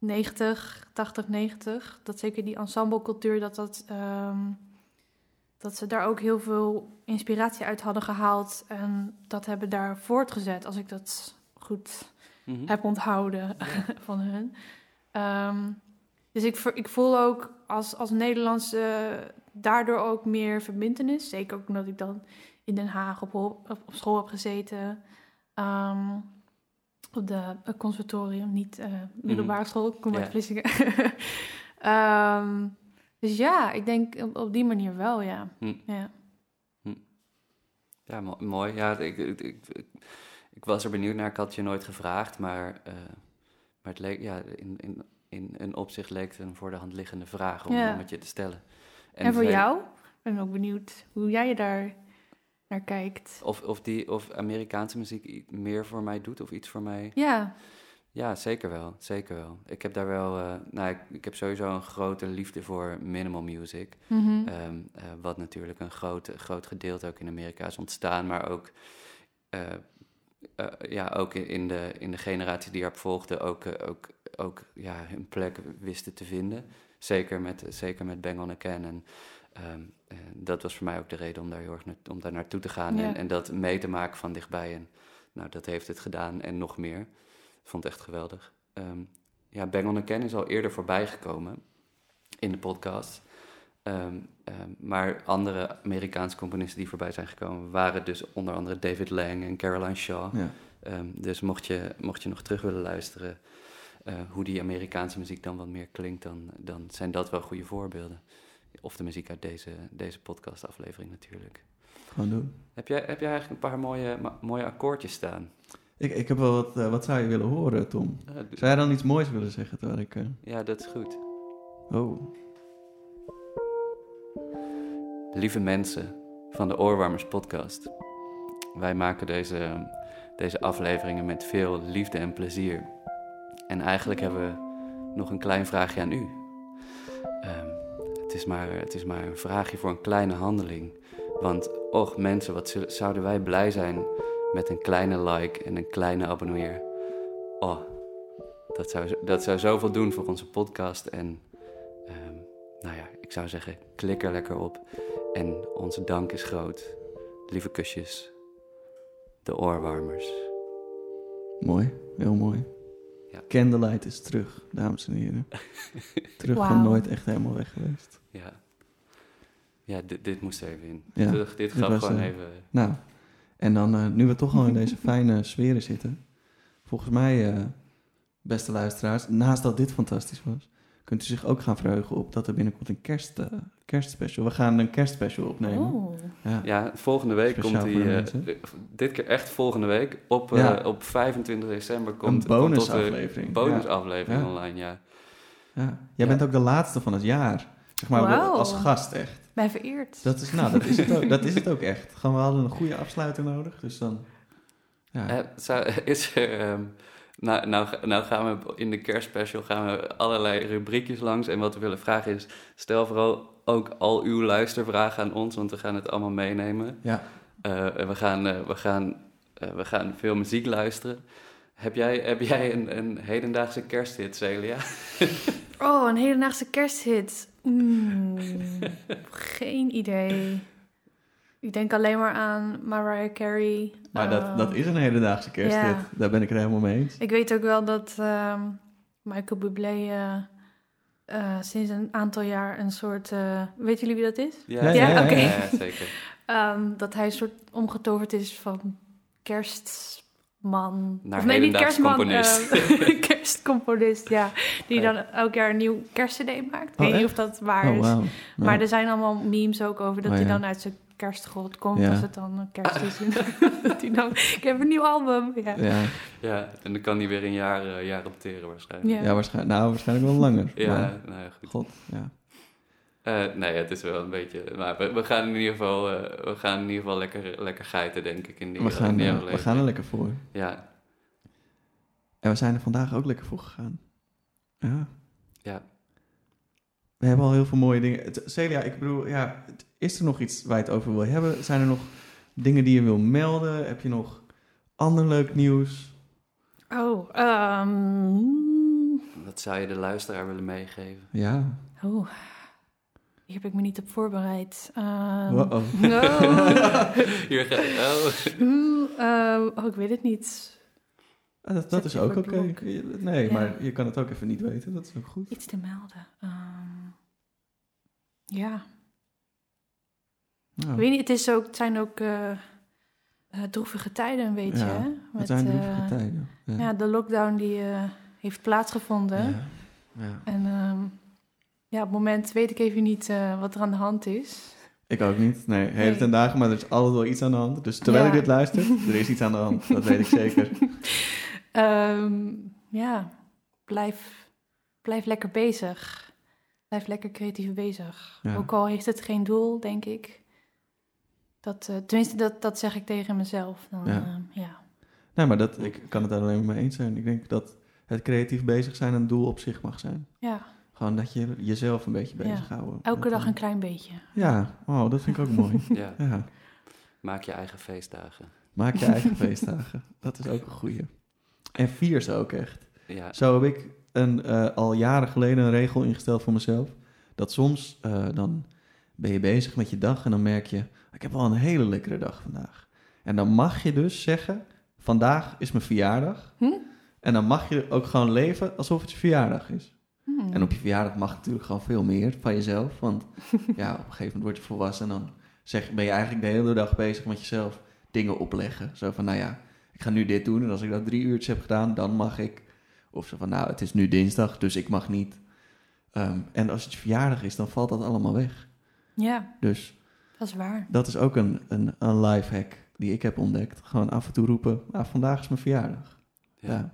90, 80, 90. Dat zeker die ensemblecultuur, dat dat. ehm, dat ze daar ook heel veel inspiratie uit hadden gehaald en dat hebben daar voortgezet, als ik dat goed mhm. heb onthouden van hun. Ehm, dus ik, ik voel ook als, als Nederlandse daardoor ook meer verbindenis. Zeker ook omdat ik dan in Den Haag op, op school heb gezeten. Ehm, op de eh, conservatorium, niet eh middelbare school. Ik kom Ja. uit Vlissingen. Ehm, dus ja, ik denk op, op die manier wel, ja. Hm. ja. Ja, mo- mooi. Ja, ik, ik, ik, was er benieuwd naar. Ik had je nooit gevraagd, maar, eh, maar het leek, ja, in, in, in een opzicht leek het een voor de hand liggende vraag om Ja. om met je te stellen. En, voor zij- jou? Ik ben ook benieuwd hoe jij je daar naar kijkt. Of, of, die, of Amerikaanse muziek meer voor mij doet of iets voor mij. Ja, Ja, zeker wel. Zeker wel. Ik heb daar wel. eh, nou, ik, ik heb sowieso een grote liefde voor minimal music. mhm. Ehm, eh, wat natuurlijk een groot, groot gedeelte ook in Amerika is ontstaan, maar ook, eh, ja, ook in, de, in de generatie die erop volgde ook, ook, ook ja, hun plek wisten te vinden. Zeker met, zeker met Bang on a Can. En ehm, eh, dat was voor mij ook de reden om daar heel erg na- om daar naartoe te gaan Ja. en, en dat mee te maken van dichtbij. En nou, dat heeft het gedaan en nog meer. Ik vond het echt geweldig. Ehm, ja, Bang on a Can is al eerder voorbij gekomen in de podcast. Ehm, ehm, maar andere Amerikaanse componisten die voorbij zijn gekomen waren dus onder andere David Lang en Caroline Shaw. Ja. Ehm, dus mocht je, mocht je nog terug willen luisteren eh, hoe die Amerikaanse muziek dan wat meer klinkt, dan, dan zijn dat wel goede voorbeelden. Of de muziek uit deze, deze podcastaflevering natuurlijk. Gewoon doen. Heb jij, heb jij eigenlijk een paar mooie, mooie akkoordjes staan? Ik, ik heb wel wat, eh, wat zou je willen horen, Tom? Eh, Zou jij dan iets moois willen zeggen terwijl ik... eh, ja, dat is goed. Oh, Lieve mensen van de Oorwarmers podcast. Wij maken deze, deze afleveringen met veel liefde en plezier. En eigenlijk hebben we nog een klein vraagje aan u. Het, is maar, het is maar een vraagje voor een kleine handeling. Want, och mensen, wat zouden wij blij zijn met een kleine like en een kleine abonneer. Oh, dat zou, dat zou zoveel doen voor onze podcast. En ehm, nou ja, ik zou zeggen, klik er lekker op. En onze dank is groot. Lieve kusjes. De oorwarmers. mooi. Heel mooi. Ja. Candlelight is terug, dames en heren. terug van Wauw. nooit echt helemaal weg geweest. Ja. Ja, dit, dit moest er even in. Ja, dit, dit dit gaf was, gewoon eh, even... Nou, en dan, eh, nu we toch al in deze fijne sferen zitten. Volgens mij, eh, beste luisteraars, naast dat dit fantastisch was, kunt u zich ook gaan verheugen op dat er binnenkort een kerst, eh, kerstspecial. We gaan een kerstspecial opnemen. Oh. Ja. Ja, volgende week Speciaal komt die... eh, dit keer echt volgende week. Op, eh, Ja. op 25 december een komt, onze bonusaflevering. bonusaflevering Ja. online, ja. Ja. Ja. Jij Ja. bent ook de laatste van het jaar. Zeg maar als gast echt. Ben vereerd. Dat is, nou, dat is het ook, dat is het ook echt. Gewoon, we hadden een goede afsluiter nodig, dus dan... Ja. Eh, zou- is er, ehm, nou, nou, nou gaan we in de kerstspecial gaan we allerlei rubriekjes langs. En wat we willen vragen is, stel vooral ook al uw luistervragen aan ons, want we gaan het allemaal meenemen. ja. Eh, we gaan, eh, we, gaan, eh, we gaan veel muziek luisteren. Heb jij, heb jij een, een hedendaagse kersthit, Celia? Oh, een hedendaagse kersthit. Mm, geen idee. Ik denk alleen maar aan Mariah Carey. Maar dat, dat is een hedendaagse kersthit. ja. Daar ben ik het helemaal mee eens. Ik weet ook wel dat ehm, Michael Bublé eh, eh, sinds een aantal jaar een soort... eh weet jullie wie dat is? Ja, ja, ja, oké. ja. Ja, zeker. Ehm, dat hij een soort omgetoverd is van kerstman. Naar of nee, niet kerstman. componist. ja. Die dan elk jaar een nieuw kerstcd maakt. Ik weet Oh, niet of dat waar Oh, is. Maar Ja. er zijn allemaal memes ook over dat Oh, hij ja. dan uit zijn kerstgrot komt Ja. als het dan een kerst is. dat hij dan, ik heb een nieuw album. Ja. Ja, Ja, en dan kan hij weer een jaar, eh, jaar opteren waarschijnlijk. Ja. ja waarschijnlijk, nou, waarschijnlijk wel langer. Ja, Maar, nou ja, goed. god, ja. Eh, nee, het is wel een beetje... Maar we, we gaan in ieder geval, eh, we gaan in ieder geval lekker, lekker geiten, denk ik, in die, We gaan, in die we gaan er lekker voor. Ja, En we zijn er vandaag ook lekker voor gegaan. Ja. ja. We hebben al heel veel mooie dingen. Het- Celia, ik bedoel, ja, het- is er nog iets waar je het over wil hebben? Zijn er nog dingen die je wil melden? Heb je nog ander leuk nieuws? Oh, ehm, Wat zou je de luisteraar willen meegeven? Ja. oh, hier heb ik me niet op voorbereid. Ehm, Wow-oh. oh. Hier gaat... Oh. Oeh, ehm, oh, ik weet het niet. Ah, dat, dat is ook oké. Nee, Ja. maar je kan het ook even niet weten. Dat is ook goed. Iets te melden. Ehm, ja, Nou, ik weet niet. Het, is ook, het zijn ook eh, eh, droevige tijden een beetje. Ja, hè? het Met, zijn eh, droevige tijden. Ja. Ja, de lockdown die eh, heeft plaatsgevonden. Ja. Ja. En ehm, ja, op het moment weet ik even niet eh, wat er aan de hand is. Ik ook niet. Nee, hele Nee. ten dagen, maar er is altijd wel iets aan de hand. Dus terwijl Ja. je dit luistert, er is iets aan de hand. Dat weet ik zeker. Ehm, ja, blijf, blijf lekker bezig. Blijf lekker creatief bezig. Ja. Ook al heeft het geen doel, denk ik. Dat, eh, tenminste, dat, dat zeg ik tegen mezelf. Dan, Ja. ja. ja. Nee, maar dat, ik kan het daar alleen maar mee eens zijn. Ik denk dat het creatief bezig zijn een doel op zich mag zijn. ja, Gewoon dat je jezelf een beetje Ja. bezighouden. elke dag eh, een klein beetje. Ja, oh, dat vind ik ook mooi. Ja, Ja, maak je eigen feestdagen. maak je eigen feestdagen. Dat is ook een goeie. En vier ze ook echt. Ja, Zo heb ik een, eh, al jaren geleden een regel ingesteld voor mezelf. Dat soms eh, dan ben je bezig met je dag en dan merk je... ik heb wel een hele lekkere dag vandaag. En dan mag je dus zeggen, vandaag is mijn verjaardag. Hm? En dan mag je ook gewoon leven alsof het je verjaardag is. Hmm. En op je verjaardag mag natuurlijk gewoon veel meer van jezelf. Want ja, op een gegeven moment word je volwassen en dan zeg, ben je eigenlijk de hele dag bezig met jezelf dingen opleggen. Zo van, nou ja, ik ga nu dit doen en als ik dat drie uurtjes heb gedaan, dan mag ik. Of zo van, nou, het is nu dinsdag, dus ik mag niet. Ehm, en als het je verjaardag is, dan valt dat allemaal weg. Ja, Dus dat is waar. dat is ook een, een, een life hack die ik heb ontdekt. Gewoon af en toe roepen, ah, vandaag is mijn verjaardag. ja. Ja.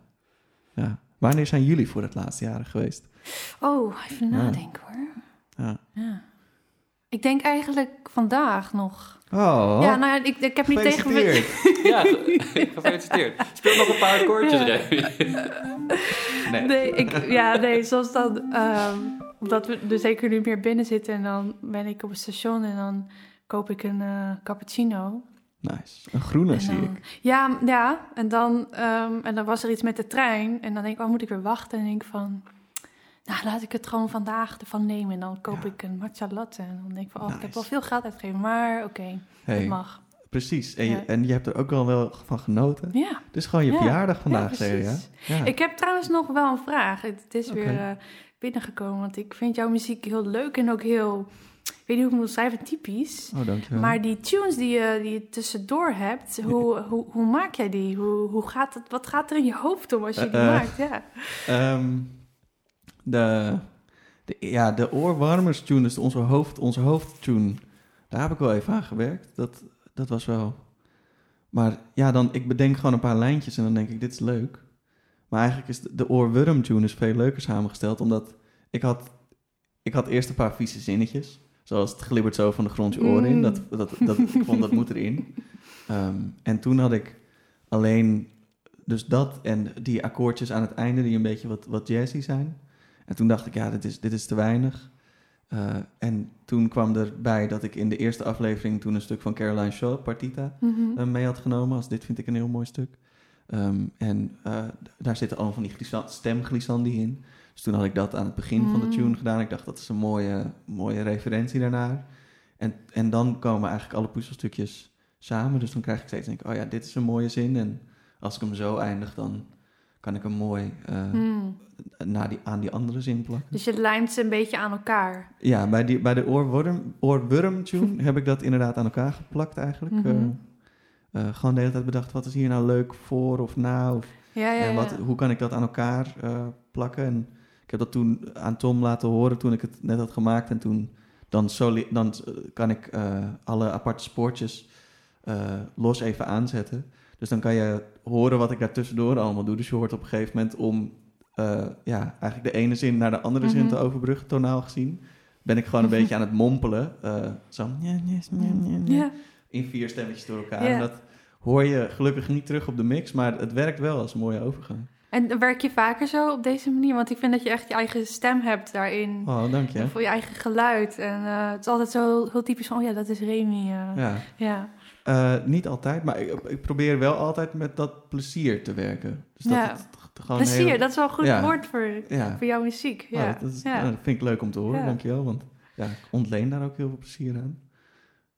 ja. Wanneer zijn jullie voor het laatste jaren geweest? Oh, even Ja. nadenken hoor. Ja. Ja. Ik denk eigenlijk vandaag nog. Oh, Ja, nou ja, ik, ik heb niet tegen... gefeliciteerd. Ja, gefeliciteerd. Speel nog een paar akkoordjes, Ja. Remy. Nee. Nee, ik, ja, nee, zoals dan... ehm, omdat we er zeker nu meer binnen zitten en dan ben ik op het station en dan koop ik een eh, cappuccino. Nice. Een groene En zie ik. Ja, ja en, dan, ehm, en dan was er iets met de trein en dan denk ik, oh, moet ik weer wachten? En denk ik van, nou, laat ik het gewoon vandaag ervan nemen. En dan koop Ja. ik een matcha latte en dan denk ik van, oh, ik heb wel veel geld uitgegeven, maar oké, Hey, het mag. precies. En je, en je hebt er ook al wel van genoten. Ja. Het is gewoon je Ja. verjaardag vandaag, precies. Ja. Ik heb trouwens nog wel een vraag. Het, is weer eh, binnengekomen, want ik vind jouw muziek heel leuk en ook heel, ik weet niet hoe ik moet schrijven, typisch. Oh, dankjewel. Maar die tunes die je, die je tussendoor hebt, hoe, hoe, hoe maak jij die? Hoe, hoe gaat het, wat gaat er in je hoofd om als je die Eh, eh. maakt? Ja. Ehm, de, de, ja, de oorwarmers tune, dus onze, hoofd, onze hoofdtune, daar heb ik wel even aan gewerkt. Dat, dat was wel... Maar ja, dan, ik bedenk gewoon een paar lijntjes en dan denk ik, dit is leuk. Maar eigenlijk is de, de oorworm tune is veel leuker samengesteld, omdat ik had, ik had eerst een paar vieze zinnetjes. Zoals het glibbert zo van de grond je oren in. Mm. Dat, dat, dat, ik vond dat moet erin. Ehm, en toen had ik alleen dus dat en die akkoordjes aan het einde die een beetje wat, wat jazzy zijn. En toen dacht ik, ja, dit is, dit is te weinig. Eh, en toen kwam erbij dat ik in de eerste aflevering toen een stuk van Caroline Shaw, Partita, Mhm. eh, mee had genomen. Als dit vind ik een heel mooi stuk. Ehm, en eh, daar zitten allemaal van die glissa- stemglissandi in. Dus toen had ik dat aan het begin van de Mm. tune gedaan. Ik dacht, dat is een mooie, mooie referentie daarnaar. En, en dan komen eigenlijk alle puzzelstukjes samen. Dus dan krijg ik steeds denk ik, oh ja, dit is een mooie zin. En als ik hem zo eindig, dan kan ik hem mooi naar die, aan die andere zin plakken. Dus je lijmt ze een beetje aan elkaar. Ja, bij, die, bij de oorworm, oorworm tune heb ik dat inderdaad aan elkaar geplakt eigenlijk. Mhm. Eh, eh, gewoon de hele tijd bedacht, wat is hier nou leuk voor of na? Of, Ja, ja, en wat, ja. hoe kan ik dat aan elkaar plakken? En ik heb dat toen aan Tom laten horen toen ik het net had gemaakt. En toen dan, soli- dan kan ik alle aparte spoortjes los even aanzetten. Dus dan kan je horen wat ik daar tussendoor allemaal doe. Dus je hoort op een gegeven moment om eh, ja, eigenlijk de ene zin naar de andere zin Mhm. te overbruggen, tonaal gezien. Ben ik gewoon een beetje aan het mompelen. eh, zo Ja. in vier stemmetjes door elkaar. En dat hoor je gelukkig niet terug op de mix, maar het werkt wel als een mooie overgang. En werk je vaker zo op deze manier? Want ik vind dat je echt je eigen stem hebt daarin. Oh, dank je. Voor je eigen geluid. En eh, het is altijd zo heel typisch van, oh ja, dat is Remy. Ja. ja. Eh, niet altijd, maar ik, ik probeer wel altijd met dat plezier te werken. Dus dat Ja. het Plezier, heel- dat is wel een goed Ja. woord voor, Ja, voor jouw muziek. Oh, Ja. dat, is, ja. nou, dat vind ik leuk om te horen, dankjewel. Want ja, ik ontleen daar ook heel veel plezier aan.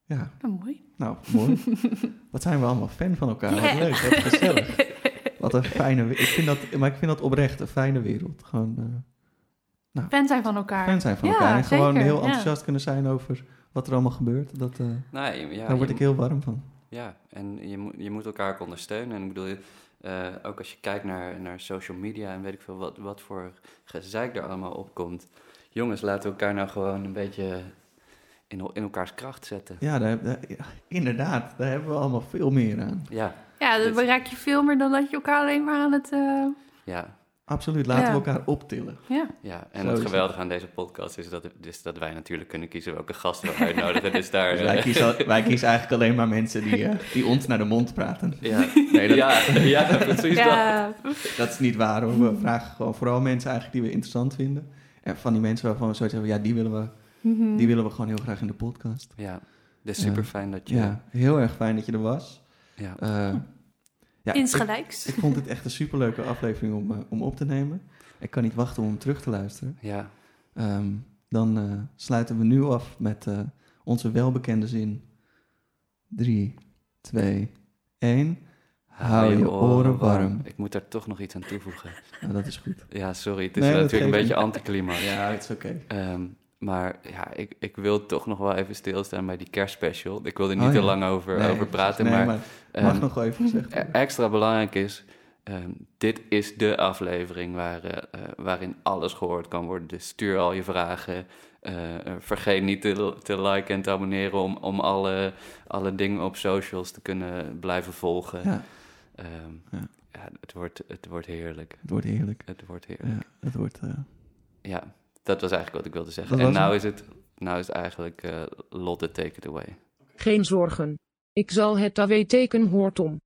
Ja, Oh, mooi. nou, mooi. Wat zijn we allemaal fan van elkaar. Wat leuk, wat gezellig. Wat een fijne... we- Ik vind dat, maar ik vind dat oprecht een fijne wereld. Gewoon eh, Fan zijn van elkaar. fan zijn van elkaar. En gewoon heel enthousiast kunnen zijn over wat er allemaal gebeurt. Dat, eh, Nee, ja, daar word ik heel warm van. Ja, en je moet, je moet elkaar ook ondersteunen. En ik bedoel, eh, ook als je kijkt naar, naar social media en weet ik veel wat, wat voor gezeik er allemaal opkomt. Jongens, laten we elkaar nou gewoon een beetje in, in elkaars kracht zetten. Ja, daar, daar- ja, inderdaad. Daar hebben we allemaal veel meer aan. Ja, Ja, bereik je veel meer dan dat je elkaar alleen maar aan het... eh, ja, Absoluut, laten Ja. we elkaar optillen. ja. ja. En Zo het geweldige aan deze podcast is dat, dus dat wij natuurlijk kunnen kiezen welke gasten we uitnodigen. dus daar... Dus wij, eh, kiezen, wij kiezen eigenlijk alleen maar mensen die, eh, die ons naar de mond praten. ja, Nee, dat, ja, ja, precies dat. Ja. dat is niet waar hoor. We vragen gewoon vooral mensen eigenlijk die we interessant vinden. En van die mensen waarvan we zoiets hebben, ja, die willen we, Mhm. die willen we gewoon heel graag in de podcast. Ja, dus super fijn dat je... Ja, heel erg fijn dat je er was. ja. Eh, ja, Insgelijks. ik vond het echt een superleuke aflevering om, eh, om op te nemen. Ik kan niet wachten om hem terug te luisteren. ja. Ehm, dan eh, sluiten we nu af met eh, onze welbekende zin. 3, 2, 1. Hou je oren warm. Ik moet daar toch nog iets aan toevoegen. Nou, dat is goed. Ja, sorry. Het is Nee, natuurlijk een beetje anticlimax. Ja, het is oké. Ehm, maar ja, ik, ik wil toch nog wel even stilstaan bij die kerstspecial. Ik wil er niet Oh, te lang over, Nee, over praten, nee, maar, maar ehm, mag nog wel even gezegd e- worden. extra belangrijk is... ehm, dit is de aflevering waar, eh, eh, waarin alles gehoord kan worden. Dus stuur al je vragen. Eh, eh, vergeet niet te, te liken en te abonneren... om, om alle, alle dingen op socials te kunnen blijven volgen. Ja, Ehm, Ja. ja, het, wordt, het wordt heerlijk. het wordt heerlijk. Het wordt heerlijk. Ja, het wordt... eh, Ja, dat was eigenlijk wat ik wilde zeggen. Dat En nou is, het, nou is het eigenlijk eh, Lotte, take it away. Geen zorgen. Ik zal het AW teken hoor Tom.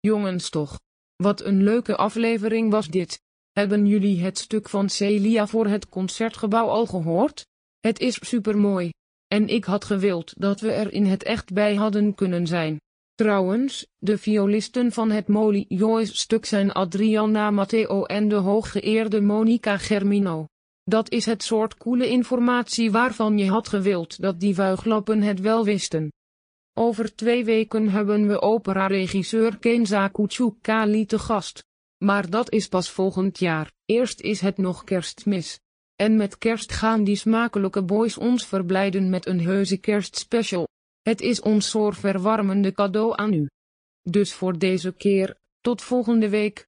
Jongens toch. Wat een leuke aflevering was dit. Hebben jullie het stuk van Celia voor het concertgebouw al gehoord? Het is supermooi. En ik had gewild dat we er in het echt bij hadden kunnen zijn. Trouwens, de violisten van het Molly Joyce stuk zijn Adriana Matteo en de hooggeëerde Monica Germino. Dat is het soort coole informatie waarvan je had gewild dat die vuiglappen het wel wisten. Over twee weken hebben we opera-regisseur Kenza Kuchukali te gast. Maar dat is pas volgend jaar, eerst is het nog kerstmis. En met kerst gaan die smakelijke boys ons verblijden met een heuse kerstspecial. Het is ons zo'r verwarmende cadeau aan u. Dus voor deze keer, tot volgende week.